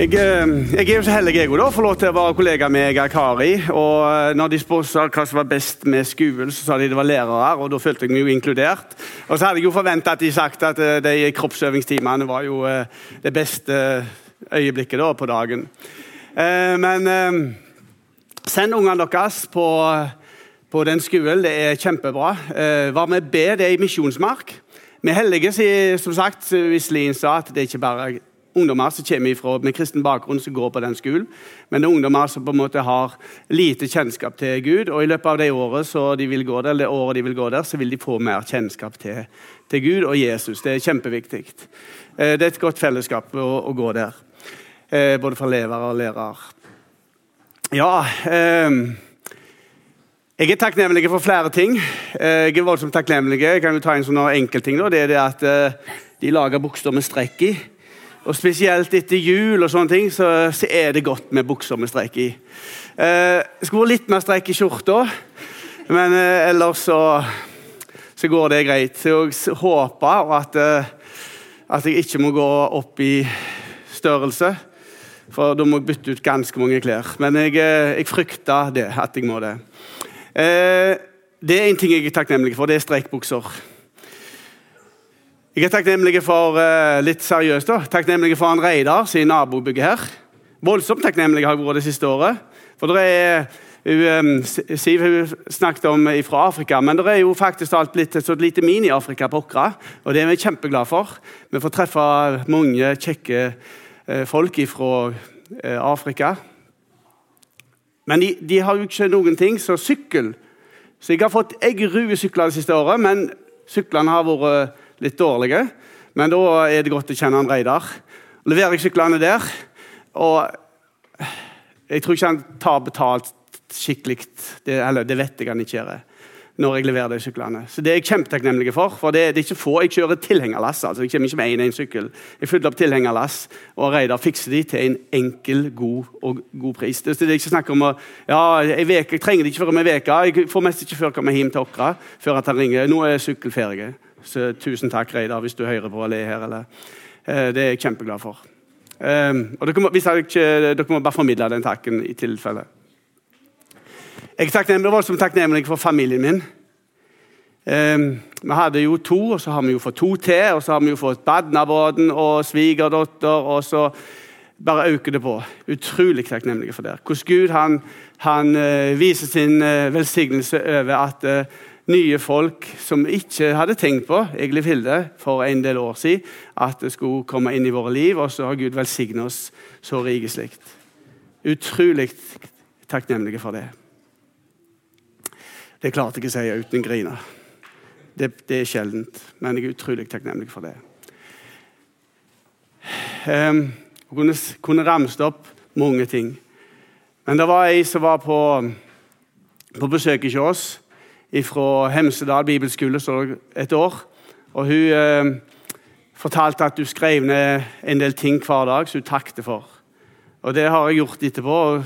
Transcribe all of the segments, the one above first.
Jeg, eh, jeg er jo så heldig jeg å få lov til å være kollega med Kari. og eh, når de spurte hva som var best med skolen, så sa de det var lærere. og Da følte jeg meg jo inkludert. Og så hadde jeg jo forventa at de sagt at eh, de kroppsøvingstimene var jo det beste øyeblikket da på dagen. Men send ungene deres på, på den skolen. Det er kjempebra. Var med B, det er i misjonsmark. Vi er heldige, som sagt, hvis Lien sa, at det er ikke bare ungdommer som kommer ifra, med kristen bakgrunn som går på den skolen. Men det er ungdommer som på en måte har lite kjennskap til Gud. Og i løpet av det året, så de vil gå der, det året de vil gå der, så vil de få mer kjennskap til, til Gud og Jesus. Det er kjempeviktig. Eh, det er et godt fellesskap å, å gå der. Eh, både for elever og lærere. Ja eh, Jeg er takknemlig for flere ting. Jeg er voldsomt takknemlig. Jeg kan jo ta en sånn enkeltting. Det er det at de lager bukser med strekk i. Og Spesielt etter jul og sånne ting, så, så er det godt med bukser med streik i. Eh, skulle vært litt mer streik i skjorta, men eh, ellers så, så, går det greit. Så jeg håper at, eh, at jeg ikke må gå opp i størrelse, for da må jeg bytte ut ganske mange klær. Men jeg, eh, jeg frykter det, at jeg må det. Eh, det er en ting jeg er takknemlig for, det er strekkbukser. Jeg er takknemlig for uh, litt seriøst da, takknemlig for han Reidar sin nabobygge her. Voldsomt takknemlig har jeg vært det siste året. For det er, um, Siv hun snakket om fra Afrika, men det er jo faktisk alt blitt et sånt lite mini-Afrika på Åkra. Og det er vi kjempeglade for. Vi får treffe mange kjekke uh, folk fra Afrika. Men de, de, har jo ikke noen ting, så sykkel Så jeg har fått eggerue sykler det siste året, men syklene har vært litt dårlige. Men da er det godt å kjenne han Reidar. Leverer jeg syklene der, og jeg tror ikke han tar betalt skikkelig. Det, eller det vet jeg han ikke gjør når jeg leverer de syklene. Så Det er jeg kjempetakknemlig for. for det, det, er ikke få. Jeg kjører tilhengerlass. altså Jeg kommer ikke med én en sykkel. Jeg fyller opp tilhengerlass, og Reidar fikser de til en enkel, god og god pris. Det, det er ikke snakk om å, ja, jeg, vek, jeg trenger det ikke før om ei uke. Jeg får mest ikke før jeg kommer hjem til Åkra før at han ringer. Nå er sykkelferie. Så tusen takk, Reidar, hvis du hører på og ler her. Eller. Eh, det er jeg kjempeglad for. Um, og dere må, jeg dere må bare formidle den takken i tilfelle. Jeg er voldsomt takknemlig for familien min. Um, vi hadde jo to, og så har vi jo fått to til. Og så har vi jo fått Badnabåten og svigerdatter, og så bare øker det på. Utrolig takknemlig for det. Hvordan Gud han, han uh, viser sin uh, velsignelse over at nye folk som ikke hadde tenkt på egentlig Hilde, for en del år siden, at det skulle komme inn i våre liv. Og så har Gud velsignet oss så rikelig. Utrolig takknemlige for det. Det klarte jeg ikke å si uten å grine. Det, det, er sjeldent, men jeg er utrolig takknemlig for det. Jeg kunne, kunne ramset opp mange ting. Men det var ei som var på, på besøk hos oss fra Hemsedal bibelskole et år. Og Hun eh, fortalte at hun skrev ned en del ting hver dag som hun takket for. Og Det har jeg gjort etterpå.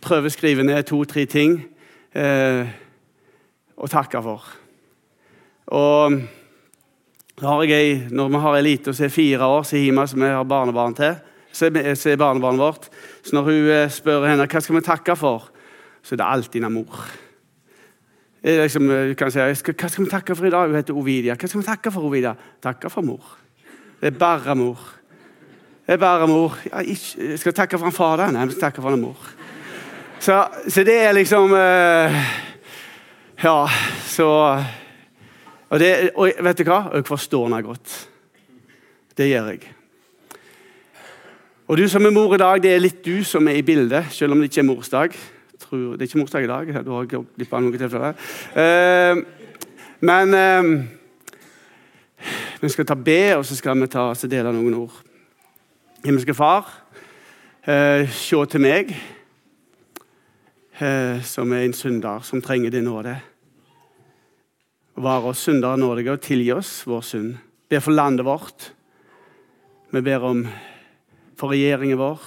Prøver å skrive ned to-tre ting eh, og takke for. Og jeg, Når vi har ei lita som er fire år, så hjemme, som vi har barnebarn til, så er barnebarnet vårt, så når hun eh, spør henne hva skal vi takke for, så er det alltid en mor. Liksom, eh, kan si, hva skal vi takke for i dag? Hun heter Ovidia. Hva skal vi takke for, Ovidia? Takke for mor. Det er bare mor. Det er bare mor. Ja, ikke, skal jeg takke for en da? Nei, vi skal takke for en mor. Så, så, det er liksom uh, Ja, så og, det, og, vet du hva? Jeg forstår henne godt. Det gjør jeg. Og du som er mor i dag, det er litt du som er i bildet, selv om det ikke er morsdag tror, Det er ikke morsdag i dag. Du har glipp av noen tilfeller. Uh, men uh, vi skal ta B, og så skal vi ta, så dele noen ord. Himmelske Far, uh, se til meg, som er en synder som trenger din nåde. Vare oss syndere nådige og tilgi oss vår synd. Be for landet vårt. Vi ber om for regjeringen vår.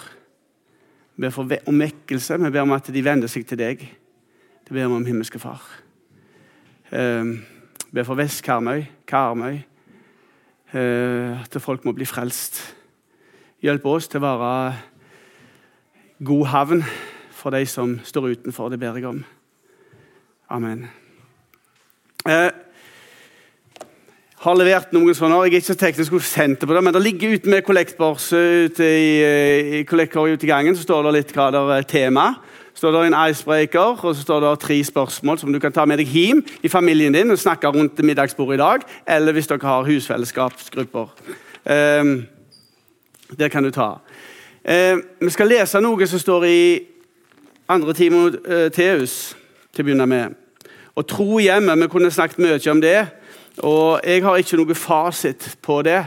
Vi ber om vekkelse. Vi ber om at de vender seg til deg. Det ber vi om himmelske Far. Ehm, vi ber for Vest-Karmøy, Karmøy. Eh, at folk må bli frelst. Hjelp oss til å være god havn for de som står utenfor. Det ber jeg om. Amen. Har levert noen sånne, Jeg er ikke så teknisk sendt på det, men det ligger ute med kollektbors ute i, i, ute i gangen. Så står det litt hva det er tema. Så står det en icebreaker og så står det tre spørsmål som du kan ta med deg hjem i familien din og snakke rundt middagsbordet i dag, eller hvis dere har husfellesskapsgrupper. Um, det kan du ta. Um, vi skal lese noe som står i 2. Timoteus til å begynne med. Og tro hjemme. Vi kunne snakket mye om det. Og jeg har ikke noe fasit på det.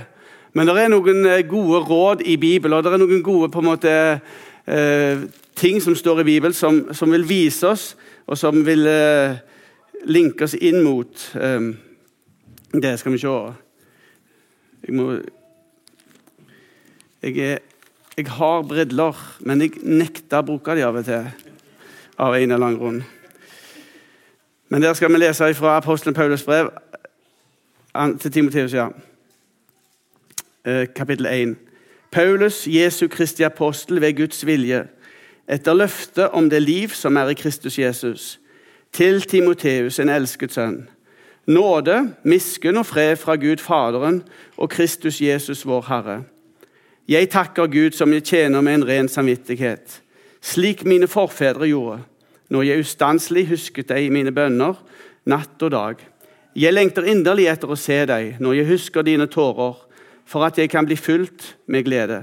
Men det er noen eh, gode råd i Bibelen, og det er noen gode på en måte, eh, ting som står i Bibelen, som, som, vil vise oss, og som vil eh, linke oss inn mot eh, Det skal vi se. Jeg må jeg, er, jeg har briller, men jeg nekter å bruke dem av og til. Av en eller annen grunn. Men der skal vi lese fra apostelen Paulus brev til Timoteus, ja. Eh, kapittel 1. Paulus, Jesu Kristi apostel ved Guds vilje, etter løftet om det liv som er i Kristus Jesus, til Timoteus, en elsket sønn. Nåde, miskunn og fred fra Gud Faderen og Kristus Jesus, vår Herre. Jeg takker Gud som jeg tjener med en ren samvittighet, slik mine forfedre gjorde, når jeg ustanselig husket deg i mine bønner natt og dag. Jeg lengter inderlig etter å se deg når jeg husker dine tårer, for at jeg kan bli fylt med glede.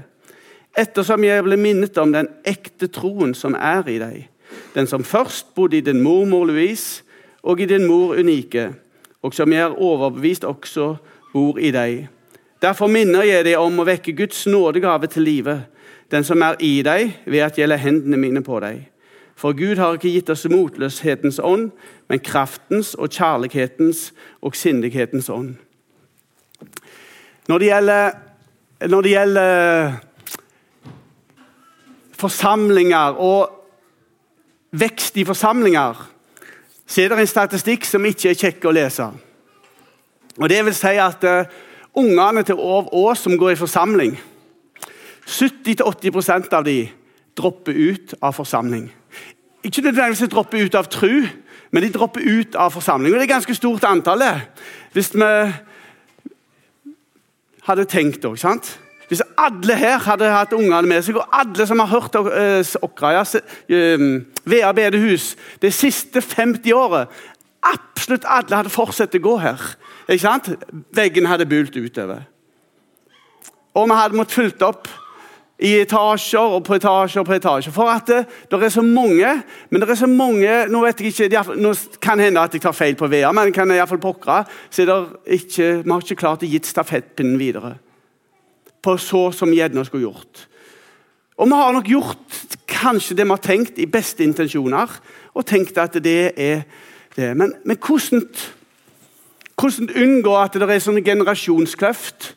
Ettersom jeg ble minnet om den ekte troen som er i deg, den som først bodde i din mormor Louise og i din mor Unike, og som jeg er overbevist også bor i deg. Derfor minner jeg deg om å vekke Guds nådegave til live, den som er i deg, ved at jeg la hendene mine på deg. For Gud har ikke gitt oss motløshetens ånd, men kraftens og kjærlighetens og sindighetens ånd. Når det gjelder, når det gjelder forsamlinger og vekst i forsamlinger, så er det en statistikk som ikke er kjekk å lese. Og Det vil si at uh, ungene til Ås som går i forsamling 70-80% av de dropper ut av forsamling. Ikke nødvendigvis dropper ut av tru, men de dropper ut av forsamling. Og Det er ganske stort antall. Hvis vi hadde tenkt òg, sant? Hvis alle her hadde hatt ungene med seg, og alle som har hørt uh, Åkra, uh, Vea bedehus de siste 50 året Absolutt alle hadde fortsatt å gå her. Ikke sant? Veggen hadde bult utover. Og vi hadde måttet fylt opp i etasjer og på etasjer og på etasjer. For at det, det, er så mange men det er så mange, Nå vet jeg ikke, nå kan hende at jeg tar feil på Vea, men kan jeg iallfall pokre, så ikke, vi har ikke klart å gitt stafettpinnen videre. På så som gjerne skulle gjort. Og vi har nok gjort kanskje det vi har tenkt i beste intensjoner, og tenkt at det er det. Men, men hvordan, hvordan unngå at det er sånn generasjonskløft?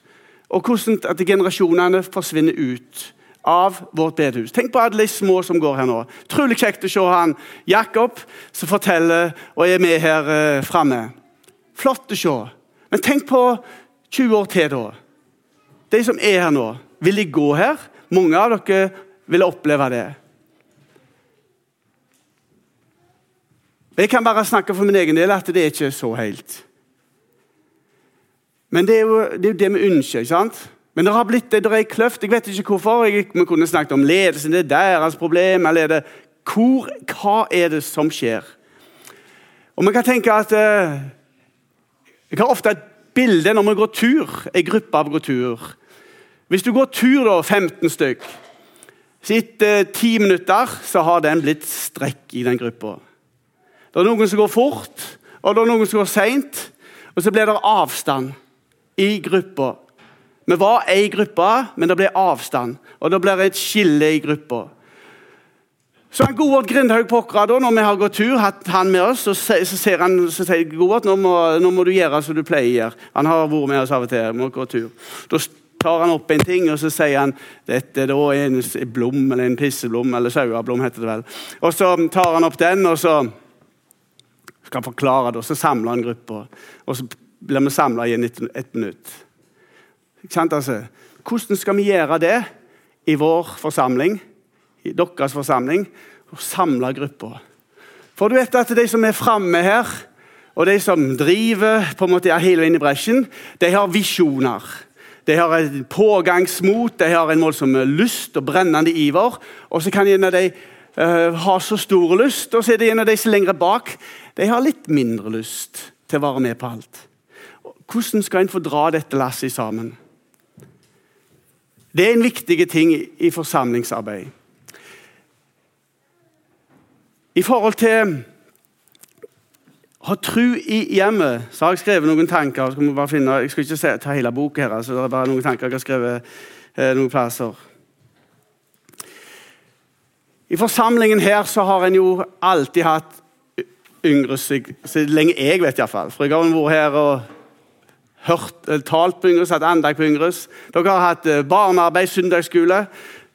Og hvordan at generasjonene forsvinner ut av vårt bedehus. Tenk på alle de små som går her nå. Utrolig kjekt å se han Jakob som forteller og er med her eh, framme. Flott å se. Men tenk på 20 år til, da. De som er her nå, vil de gå her? Mange av dere vil oppleve det. Jeg kan bare snakke for min egen del at det er ikke så helt. Men det er jo det, er jo det vi ønsker. ikke sant? Men det har blitt det er kløft. Jeg vet ikke hvorfor. Jeg, vi kunne snakket om ledelsen, det er deres problem. eller er det, hvor, Hva er det som skjer? Og vi kan tenke at eh, Jeg har ofte et bilde når vi går tur, en gruppe av går tur. Hvis du går tur, da, 15 stykk så Etter ti minutter så har den blitt strekk i den gruppa. Det er noen som går fort, og det er noen som går seint. Og så blir det avstand i gruppa. Vi var ei gruppe, men det ble avstand, og det blir et skille i gruppa. Så han Godvart Grindhaug Pokra, da, når vi har gått tur, hatt han med oss, så, så ser han så sier Godvart, nå må, nå må du gjøre som du pleier. Han har vært med oss av og til. må gå tur. Da tar han opp en ting, og så sier han dette da er en blom, eller en pisseblom, eller saueblom, heter det vel. Og så tar han opp den, og så skal han forklare det, og så samler han gruppa. Og så blir vi samla igjen etter ett minutt. Altså, hvordan skal vi gjøre det i vår forsamling, i deres forsamling, og samle grupper. For du vet at de som er framme her, og de som driver på en måte hele veien i bresjen, de har visjoner. De har et pågangsmot, de har en voldsom lyst og brennende iver. Og så kan en av de uh, ha så stor lyst, og så er det en av de som er lenger bak. De har litt mindre lyst til å være med på alt. Hvordan skal en få dra dette lasset sammen? Det er en viktig ting i forsamlingsarbeid. I forhold til ha tru i hjemmet, så har jeg skrevet noen tanker. Skal finne, jeg skal ikke ta hele boka her, altså det er bare noen tanker jeg har skrevet eh, noen plasser. I forsamlingen her så har en jo alltid hatt yngre så lenge jeg vet iallfall. For jeg har vært her og hørt, talt på Yngres, hatt andag på Yngres. Dere har hatt eh, barnearbeid, søndagsskole.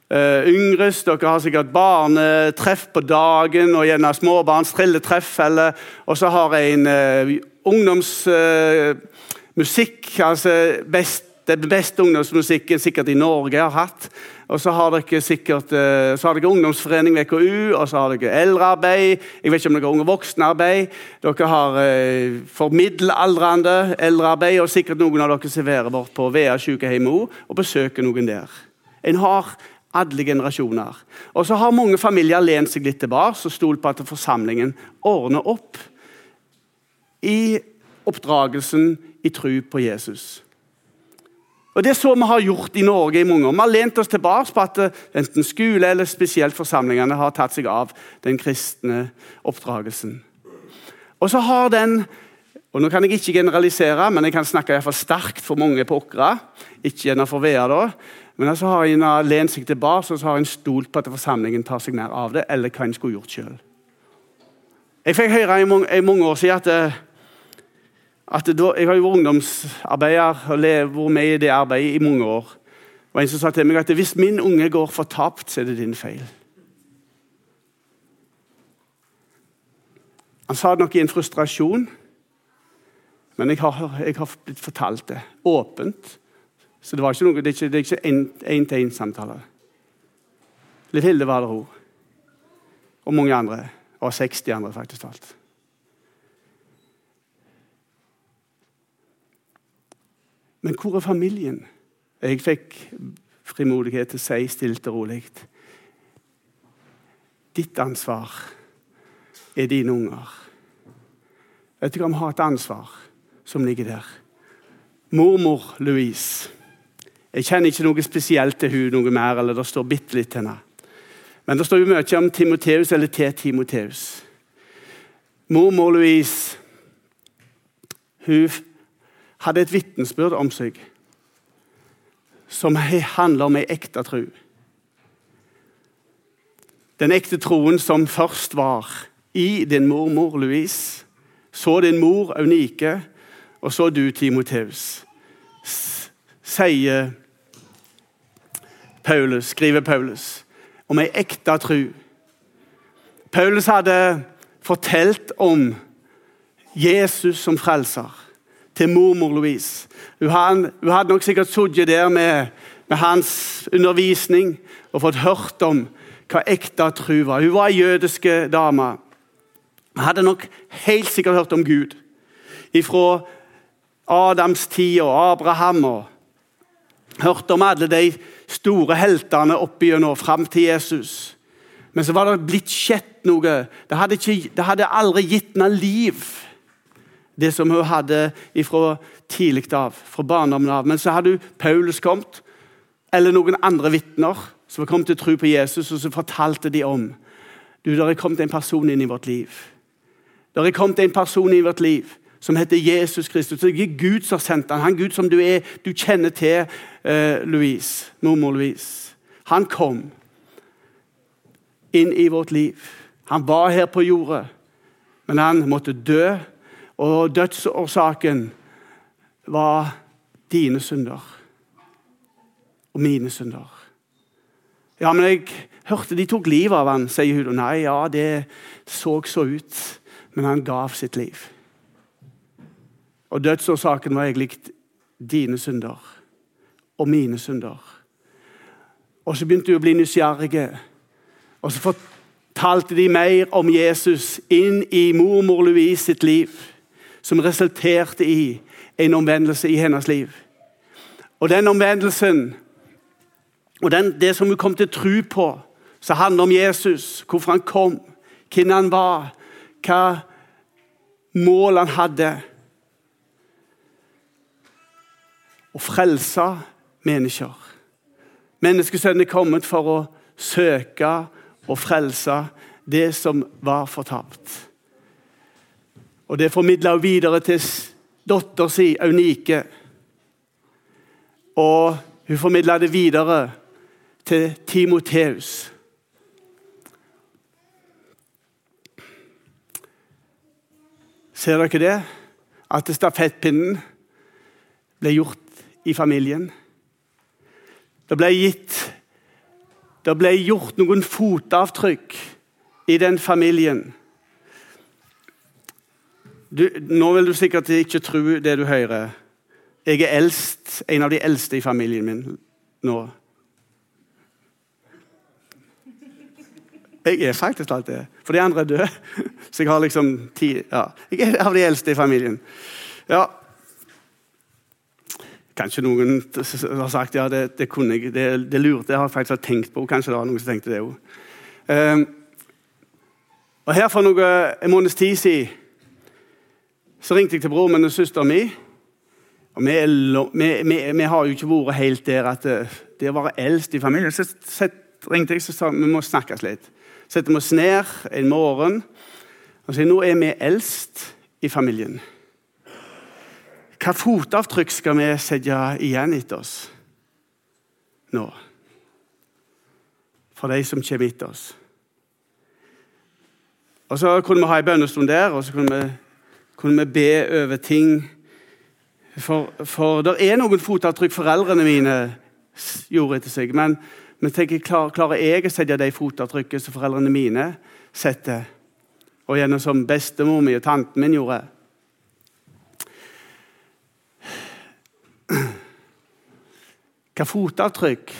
Uh, yngres, dere har sikkert barnetreff på dagen og gjerne småbarns trilletreff. Eller, og så har jeg en uh, ungdomsmusikk. Uh, altså best, det beste ungdomsmusikken sikkert i Norge har hatt. Og så har dere sikkert så har dere ungdomsforening VKU, og så har dere eldrearbeid. Jeg vet ikke om dere har unge voksenarbeid. Dere har for middelaldrende eldrearbeid, og sikkert noen av dere serverer bort på Vea sykehjem og besøker noen der. En har alle generasjoner. Og så har mange familier lent seg litt tilbake og stolt på at forsamlingen ordner opp i oppdragelsen i tro på Jesus. Og Det er så vi har gjort i Norge i mange år. Vi har lent oss tilbake på at enten skole eller spesielt forsamlingene har tatt seg av den kristne oppdragelsen. Og så har den og Nå kan jeg ikke generalisere, men jeg kan snakke i hvert fall sterkt for mange på Åkra. Ikke gjennom for Vea, da. Men så har en lent seg tilbake og så har en stolt på at forsamlingen tar seg mer av det, eller hva en skulle gjort sjøl. Jeg fikk høre i mange, i mange år siden eh, at da, Jeg har jo vært ungdomsarbeider og vært med i det arbeidet i mange år. Og En som sa til meg at hvis min unge går fortapt, så er det din feil. Han sa det nok i en frustrasjon, men jeg har, jeg har blitt fortalt det åpent. Så det, var ikke noe, det er ikke, én-til-én-samtale. Litt Hilde var det hun. Og mange andre. Og 60 andre, faktisk talt. Men hvor er familien? Jeg fikk frimodighet til å si stilt og rolig Ditt ansvar er dine unger. Vet du hva, vi har et ansvar som ligger der. Mormor Louise jeg kjenner ikke noe spesielt til hun noe mer, eller det står bitte litt til henne. Men det står jo mye om Timoteus eller til Timoteus. Mormor Louise hun hadde et vitnesbyrd om seg som handler om ei ekte tro. Den ekte troen som først var i din mormor Louise, så din mor Eunike, og så du, Timoteus sier Paulus, skriver Paulus om ei ekte tro. Paulus hadde fortalt om Jesus som frelser til mormor Louise. Hun hadde, nok sikkert sittet der med, med, hans undervisning og fått hørt om hva ekte tru var. Hun var ei jødiske dame. Hun hadde nok helt sikkert hørt om Gud. ifra Adams tid og Abraham og Hørte om alle de store heltene opp igjennom fram til Jesus. Men så var det blitt skjedd noe. Det hadde, ikke, det hadde aldri gitt henne liv, det som hun hadde fra tidlig av, fra barndommen av. Men så hadde Paulus kommet, eller noen andre vitner som kom til tro på Jesus, og så fortalte de om du, der er kommet en person inn i vårt liv. Der er kommet en person inn i vårt liv som heter Jesus Kristus. Det er Gud som har sendt han. Han Gud som du er, du kjenner til, uh, Louise, mormor Louise. Han kom inn i vårt liv. Han var her på jordet, men han måtte dø. Og dødsårsaken var dine synder og mine synder. Ja, men jeg hørte de tok livet av han, sier hun. Nei, ja, det så så ut, men han gav sitt liv. Og dødsårsaken var egentlig dine synder og mine synder. Og så begynte hun å bli nysgjerrige. Og så fortalte de mer om Jesus inn i mormor Louise sitt liv, som resulterte i en omvendelse i hennes liv. Og den omvendelsen, og den, det som hun kom til å tro på, som handler om Jesus, hvorfor han kom, hvem han var, hva mål han hadde Å frelse mennesker. Menneskesønnen er kommet for å søke og frelse det som var fortapt. Og Det formidla hun videre til datter si, Aunike. Og hun formidla det videre til Timoteus. Ser dere det? At stafettpinnen ble gjort i familien. Det ble gitt Det ble gjort noen fotavtrykk i den familien. Du, nå vil du sikkert ikke tro det du hører. Jeg er eldst, en av de eldste i familien min nå. Jeg er faktisk alt det. For de andre er døde. Så jeg har liksom ti ja. Jeg er av de eldste i familien. Ja, Kanskje noen har sagt ja, det, det kunne jeg, det, det lurte jeg har faktisk tenkt på. Kanskje det var noen som tenkte det òg. Um, ehm, og her For noe, en måneds tid siden så ringte jeg til broren min og søsteren min. Og vi, vi, vi, vi, har jo ikke vært helt der at det, eh, å være eldst i familien. Så set, ringte jeg og sa vi må snakkes litt. Setter vi oss ned en morgen og sier nå er vi eldst i familien. Hva fotavtrykk skal vi sette igjen etter oss nå? For de som kommer etter oss. Og Så kunne vi ha en bønnestund der, og så kunne vi, kunne vi be over ting. For, for det er noen fotavtrykk foreldrene mine gjorde etter seg. Men, men tenker, klar, klarer jeg å sette de fotavtrykkene som foreldrene mine setter? Og gjennom som bestemor mi og tanten min gjorde? Hva fotavtrykk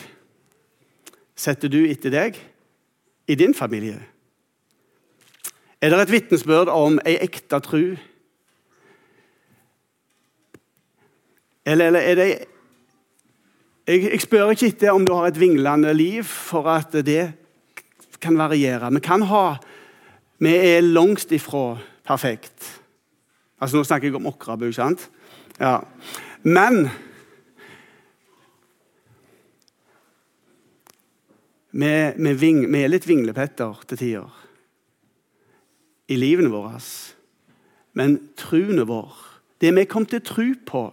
setter du etter deg i din familie? Er det et vitnesbyrd om ei ekte tru? Eller, eller er det jeg, jeg, spør ikke etter om du har et vinglende liv, for at det kan variere. Vi kan ha Vi er langt ifra perfekt. Altså Nå snakker jeg om Åkrabu, sant? Ja. Men vi, vi, ving, vi er litt vinglepetter til tider i livene våre. Men troen vår, det vi kom til å tro på,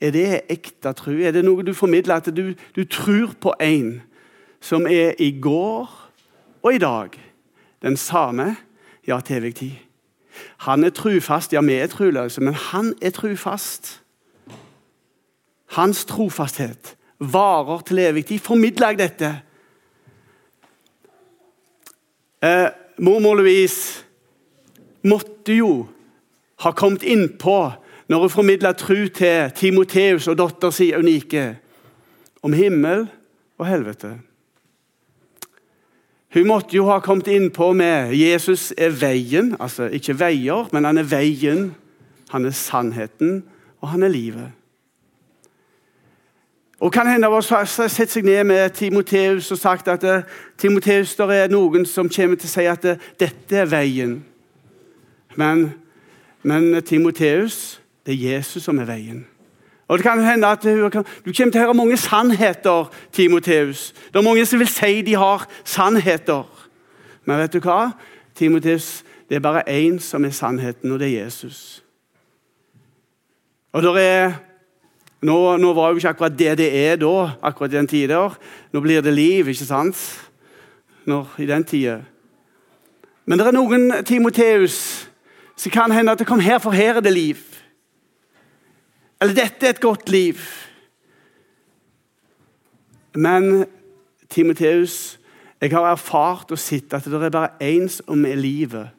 er det ekte tro? Er det noe du formidler, at du, du tror på en som er i går og i dag den samme, ja, til evig tid? Han er trufast, ja, vi er troløse, men han er trufast. Hans trofasthet varer til evig tid. Formidler jeg dette? Eh, mormor Louise måtte jo ha kommet innpå når hun formidla tru til Timoteus og datter si Unike om himmel og helvete. Hun måtte jo ha kommet innpå med Jesus er veien. Altså ikke veier, men han er veien. Han er sannheten, og han er livet. Og kan hende har sett seg ned med Timoteus og sagt at uh, Timoteus, der er noen som kommer til å si at uh, dette er veien. Men, men Timoteus, det er Jesus som er veien. Og det kan hende at Du, kommer til å høre mange sannheter, Timoteus. Det er mange som vil si de har sannheter. Men vet du hva? Timoteus, det er bare én som er sannheten, og det er Jesus. Og der er nå, nå, var jo ikke akkurat det det er da, akkurat i den tida. Nå blir det liv, ikke sant? Når, I den tida. Men det er noen Timoteus som kan hende at det kom her, for her er det liv. Eller dette er et godt liv. Men Timoteus, jeg har erfart og sett at det er bare én som er livet,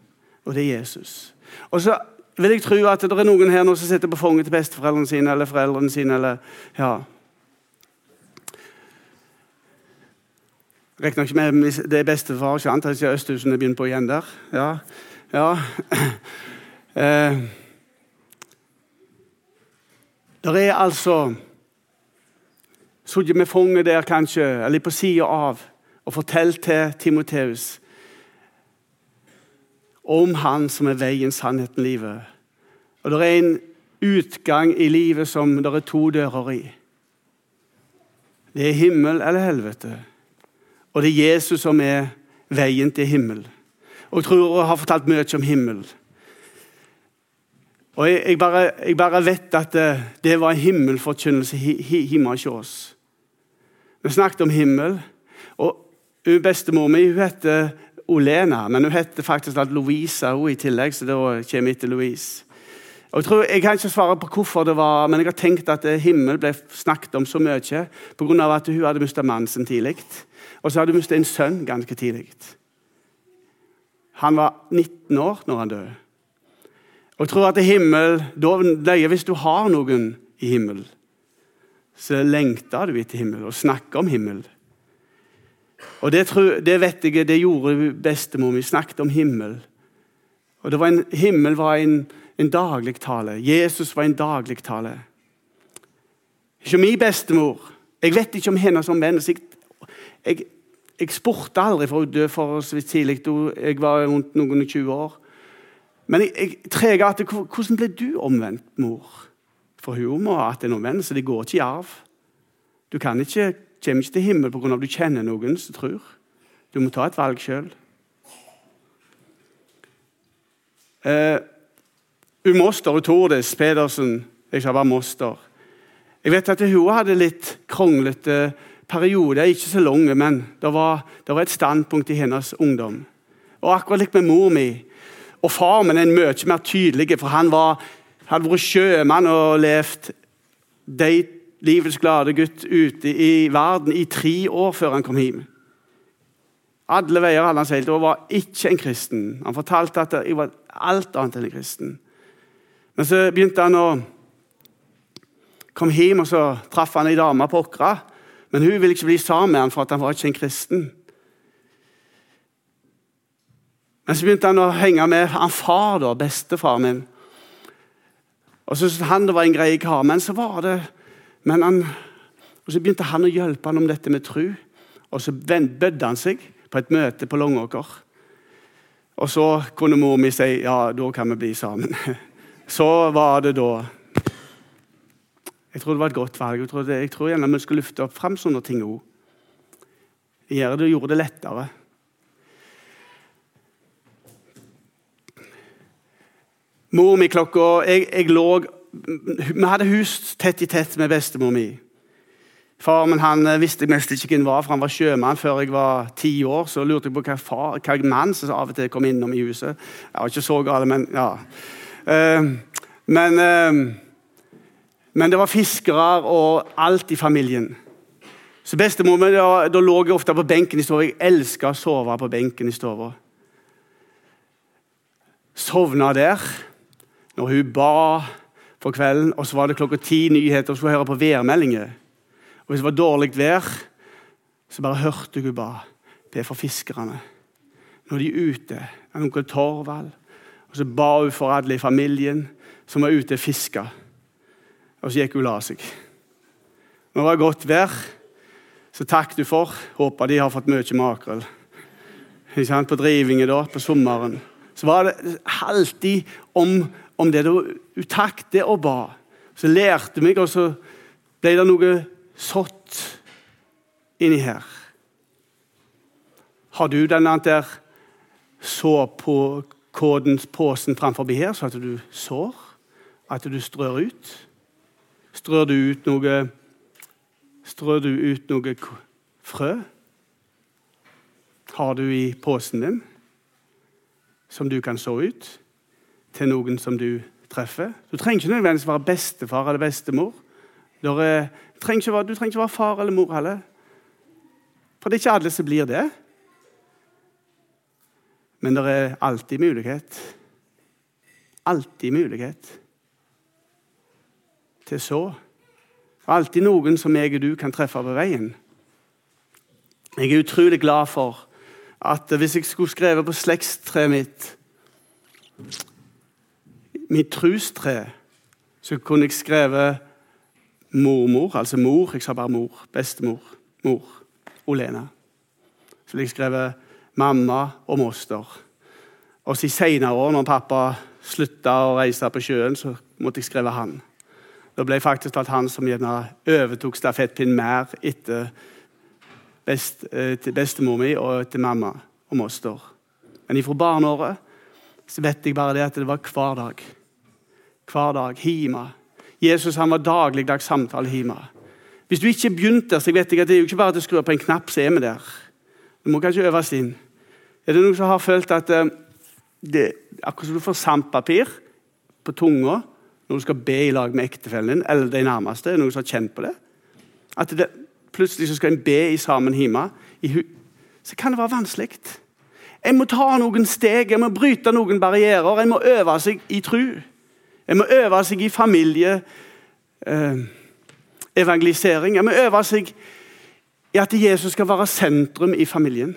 og det er Jesus. Og så vil jeg tro at det er noen her nå som sitter på fanget til besteforeldrene sine eller foreldrene sine. eller ja. Regner ikke med det er bestefar. ikke antar Jeg Østhusen er begynner på igjen der. Ja. ja. Eh. Det er altså Sittet med fanget der, kanskje, eller på sida av, og fortalt til Timoteus om han som er veien, sannheten, livet. Og det er en utgang i livet som det er to dører i. Det er himmel eller helvete. Og det er Jesus som er veien til himmel. Og jeg tror jeg har fortalt mye om himmel. Og jeg, bare, jeg bare, vet at det, det var en himmelforkynnelse hjemme hos oss. Vi snakket om himmel. Og bestemor mi hun heter Olena, men hun heter faktisk Louisa hun i tillegg, så da kommer etter Louise. Og jeg, tror, jeg kan ikke svare på hvorfor det var, men jeg har tenkt at himmel ble snakket om så mye pga. at hun hadde mistet mannen sin tidlig. Og så hadde hun mistet en sønn ganske tidlig. Han var 19 år når han døde. Og tror at himmel, løye hvis du har noen i himmel, så lengter du etter himmel og snakker om himmel. Og det, tror, det vet jeg det gjorde bestemor mi. Snakket om himmel. Og var en, Himmel var en, en daglig tale. Jesus var en daglig tale. Ikke min bestemor. Jeg vet ikke om hennes omvendelse. Jeg, jeg, jeg spurte aldri, for hun døde forholdsvis tidlig. Jeg var rundt noen og 20 år. Men jeg, jeg treger at hvordan ble du omvendt, mor? For hun må hatt en omvendelse. Det går ikke i arv. Du kan ikke, kommer ikke til himmelen pga. at du kjenner noen som tror. Du må ta et valg sjøl. Uh, Umoster og Tordis Pedersen Jeg sa bare moster. Jeg vet at hun hadde litt kronglete perioder, ikke så lange, men det var, det var, et standpunkt i hennes ungdom. Og akkurat likt med mor mi. Og far min er mye mer tydelig, for han var, hadde vært sjømann og levd de livets glade gutt ute i verden i tre år før han kom hjem. Alle veier hadde han seilt og var ikke en kristen. Han fortalte at jeg var alt annet enn en kristen. Men så begynte han å komme hjem, og så traff han ei dame på Åkra. Men hun ville ikke bli sammen med ham for at han var ikke en kristen. Men så begynte han å henge med han far, da, bestefar min. Og så syntes han det var en grei kar. Men så var det men han, og så begynte han å hjelpe han om dette med tru. Og så bødde han seg på et møte på Longåker. Og så kunne mor mi si ja, da kan vi bli sammen. Så var det da Jeg tror det var et godt valg. Jeg tror, det, jeg tror gjerne vi skulle løfte opp fram sånne ting òg. Gjøre det gjorde det lettere. Mor mi klokka jeg, jeg lå Vi hadde hus tett i tett med bestemor mi. Far men han eh, visste mest ikke hvem var, for han var sjømann før jeg var ti år. Så lurte jeg på hva, mann som av og til kom innom i huset. Jeg var ikke så gale, men ja. Uh, men, uh, men det var fiskere og alt i familien. Så bestemor min, da, da, lå jeg ofte på benken i stua. Jeg elska å sove på benken i stua. Sovna der når hun ba for kvelden, og så var det klokka ti nyheter og skulle høre på værmeldinger. Og Hvis det var dårlig vær, så bare hørte hun ba. Det for fiskerne. Når de er ute, er onkel Torvald. Og så ba hun for alle i familien som var ute og fiska. Og så gikk hun og la seg. Når det var godt vær, så takket hun for. Håper de har fått mye makrell. På drivinga da, på sommeren. Så var det alltid om om det. Du det og ba. Så lærte meg, og så ble det noe sått inni her. Har du den der så på kodens påsen framfor her, så at du sår? At du strør ut? Strør du ut noe Strør du ut noe frø? Har du i posen din som du kan så ut? Til noen som du treffer. Du trenger ikke nødvendigvis være bestefar eller bestemor. Du trenger ikke være, trenger ikke være far eller mor heller. For det er ikke alle som blir det. Men det er alltid mulighet. Alltid mulighet til så. Det er Alltid noen som jeg og du kan treffe på veien. Jeg er utrolig glad for at hvis jeg skulle skrevet på slektstreet mitt Mitt trustre, så kunne jeg skrevet mormor, altså mor. Jeg sa bare mor. Bestemor. Mor. Olena. Så ville jeg skrevet mamma og moster. Og så I senere år, når pappa slutta å reise på sjøen, så måtte jeg skrive han. Da ble jeg faktisk talt han som gjerne overtok stafettpinnen mer etter best, eh, til bestemor mi og til mamma og moster. Men ifra barneåret så vet jeg bare det at det var hver dag. Hver dag. Hima. Jesus han var dagligdags samtale hjemme. Hvis du ikke begynte, så vet jeg at det er jo ikke bare å skru på en knapp, så er vi der. Du må kanskje øves inn. Er det noen som har følt at eh, det, akkurat som du får sandpapir på tunga når du skal be i lag med ektefellen din eller de nærmeste? Er det noen som har kjent på det? At det, plutselig så skal en be i sammen hjemme, så kan det være vanskelig. En må ta noen steg, en må bryte noen barrierer, en må øve seg i tru. En må øve seg i familieevangelisering. Eh, en må øve seg i at Jesus skal være sentrum i familien.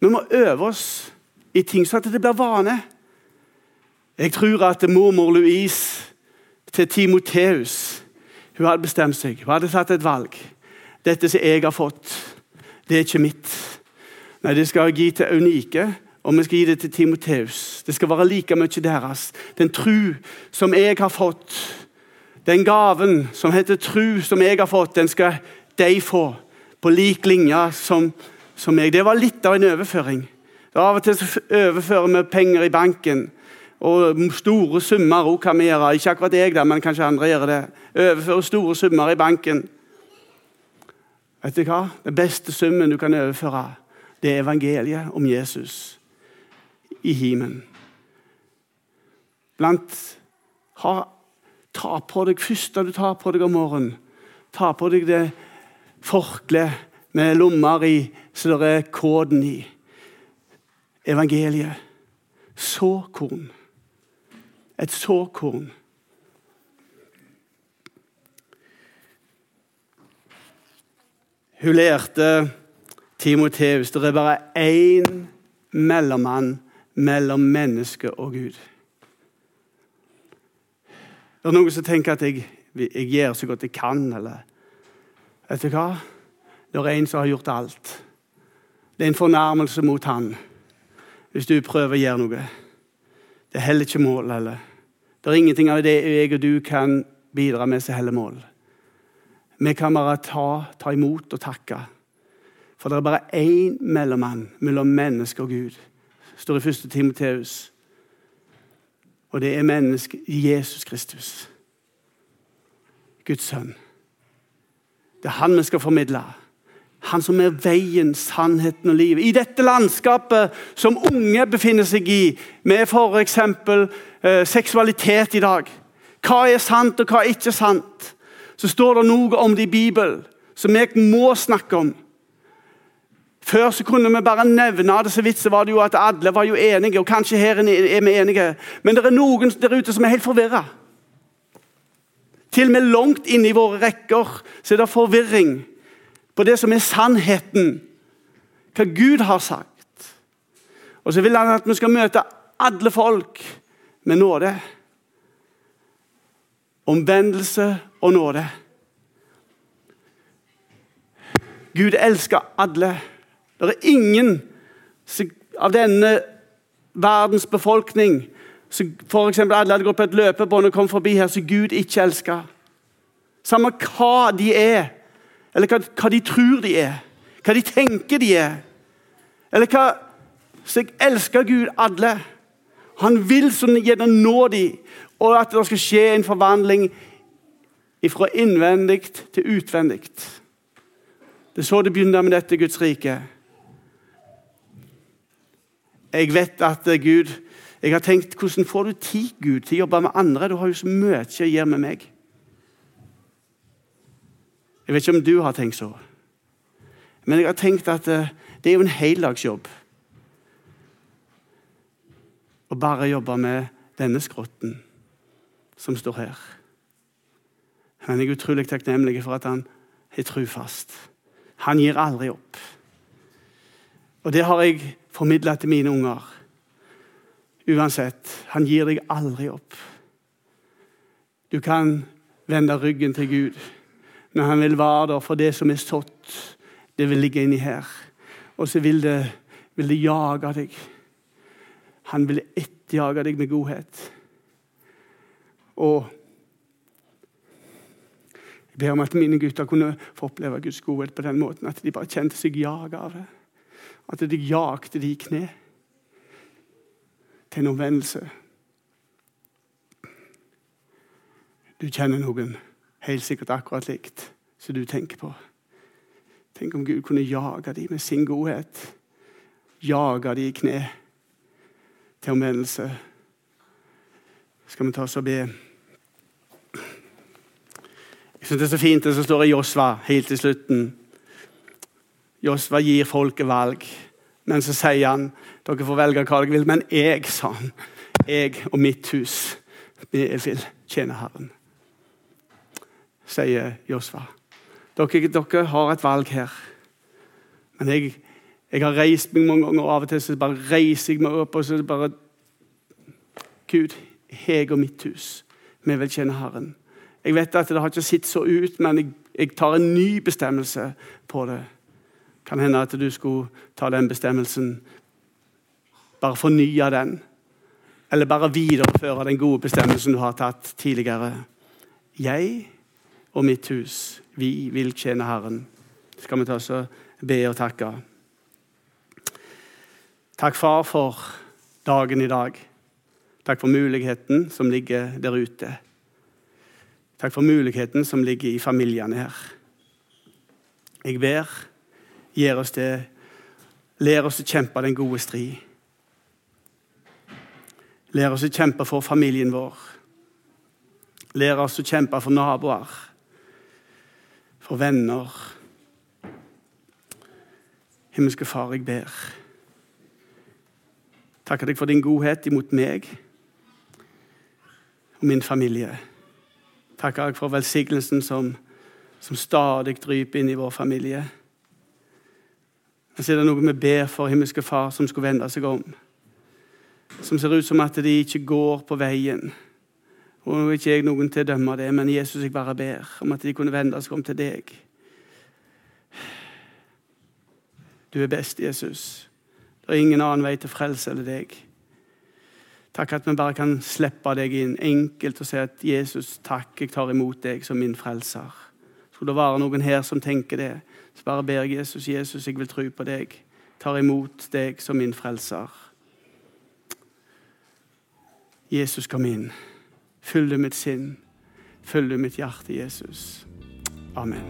Vi må øve oss i ting sånn at det blir vane. Jeg tror at mormor Louise til Timoteus hun hadde bestemt seg. Hun hadde tatt et valg. Dette som jeg har fått, det er ikke mitt. Nei, det skal jeg gi til unike og vi skal gi det til Timoteus. Det skal være like mye deres. Den tru som jeg har fått, den gaven som heter tru, som jeg har fått, den skal de få på lik linje som, som meg. Det var litt av en overføring. Av og til så overfører vi penger i banken. Og store summer òg kan vi gjøre. Ikke akkurat jeg, da, men kanskje andre gjør det. Overføre store summer i banken. Vet du hva? Den beste summen du kan overføre, det er evangeliet om Jesus i himmelen. Blant ha, Ta på deg første du tar på deg om morgenen. Ta på deg det forkleet med lommer i så det er koden i. Evangeliet. Såkorn. Et såkorn. Hun lærte Timoteus det er bare én mellommann mellom menneske og Gud. Det er noen som tenker at jeg, jeg gjør så godt jeg kan. eller Vet du hva? Det er en som har gjort alt. Det er en fornærmelse mot han hvis du prøver å gjøre noe. Det heller ikke mål. eller? Det er ingenting av det jeg og du kan bidra med som heller mål. Vi kan bare ta, ta imot og takke. For det er bare én mellommann mellom menneske og Gud står i 1. Timoteus. Og det er mennesket Jesus Kristus. Guds sønn. Det er han vi skal formidle. Han som er veien, sannheten og livet. I dette landskapet som unge befinner seg i, med f.eks. Eh, seksualitet i dag. Hva er sant, og hva er ikke sant? Så står det noe om det i Bibelen som jeg må snakke om. Før så kunne vi bare nevne det, så vidt så var det jo at alle var jo enige. og kanskje her er vi enige. Men det er noen der ute som er helt forvirra. Til og med langt inne i våre rekker så er det forvirring på det som er sannheten. Hva Gud har sagt. Og så vil han at vi skal møte alle folk med nåde. Omvendelse og nåde. Gud elsker alle. Det er ingen av denne verdens befolkning som f.eks. alle hadde gått på et løpebånd og kom forbi her, som Gud ikke elsker. Samme hva de er, eller hva, hva, de tror de er, hva de tenker de er. Eller hva Så jeg elsker Gud alle. Han vil sånn gjerne nå dem, og at det skal skje en forvandling fra innvendig til utvendig. Det er så det begynner med dette Guds rike. Jeg vet at eh, Gud Jeg har tenkt hvordan får du tid Gud, til å jobbe med andre? Du har jo så mye å gjøre med meg. Jeg vet ikke om du har tenkt så. Men jeg har tenkt at eh, det er jo en heldagsjobb å bare jobbe med denne skrotten som står her. Men jeg er utrolig takknemlig for at han er trufast. Han gir aldri opp. Og det har jeg formidla til mine unger. Uansett, han gir deg aldri opp. Du kan vende ryggen til Gud når han vil være der for det som er sådd. Det vil ligge inni her. Og så vil det, vil det jage deg. Han vil etterjage deg med godhet. Og jeg ber om at mine gutter kunne få oppleve Guds godhet på den måten. At de bare kjente seg jaga av det. At de jagte de i kne til en omvendelse. Du kjenner noen helt sikkert akkurat likt som du tenker på. Tenk om Gud kunne jage dem med sin godhet. Jage dem i kne til omvendelse. Skal vi ta oss og be? Jeg synes Det er så fint det som står i Josva helt til slutten. Josva gir folket valg, men så sier han dere får velge hva dere vil. Men jeg, sa han, jeg og mitt hus, vi vil tjene Herren sier Josva. Dere, dere, har et valg her. Men jeg, jeg, har reist meg mange ganger, og av og til så bare reiser jeg meg opp og så bare Gud, jeg og mitt hus, vi vil kjenne Herren. Jeg vet at det har ikke sett så ut, men jeg, jeg tar en ny bestemmelse på det. Kan hende at du skulle ta den bestemmelsen, bare fornye den. Eller bare videreføre den gode bestemmelsen du har tatt tidligere. Jeg og mitt hus. Vi vil tjene Herren. Skal vi ta oss og be og takke. Takk, far, for dagen i dag. Takk for muligheten som ligger der ute. Takk for muligheten som ligger i familiene her. Jeg ber, gir oss det, lær oss å kjempe den gode strid. Lær oss å kjempe for familien vår. Lær oss å kjempe for naboer for venner. Himmelske Far, jeg ber. Takker deg for din godhet imot meg og min familie. Takker deg for velsignelsen som, som stadig dryper inn i vår familie. Men så er det noe vi ber for himmelske Far som skulle vende seg om. Som ser ut som at de ikke går på veien. Og nå er ikke jeg noen til å dømme det, men Jesus, jeg bare ber om at de kunne vende seg om til deg. Du er best, Jesus. Det er ingen annen vei til frelse eller deg. Takk at vi bare kan slippe deg inn enkelt og si at Jesus, takk, jeg tar imot deg som min frelser. Skulle det være noen her som tenker det, så bare ber jeg Jesus, Jesus, jeg vil tro på deg. Tar imot deg som min frelser. Jesus, kom inn. Fyll du mitt sinn. Fyll du mitt hjerte, Jesus. Amen.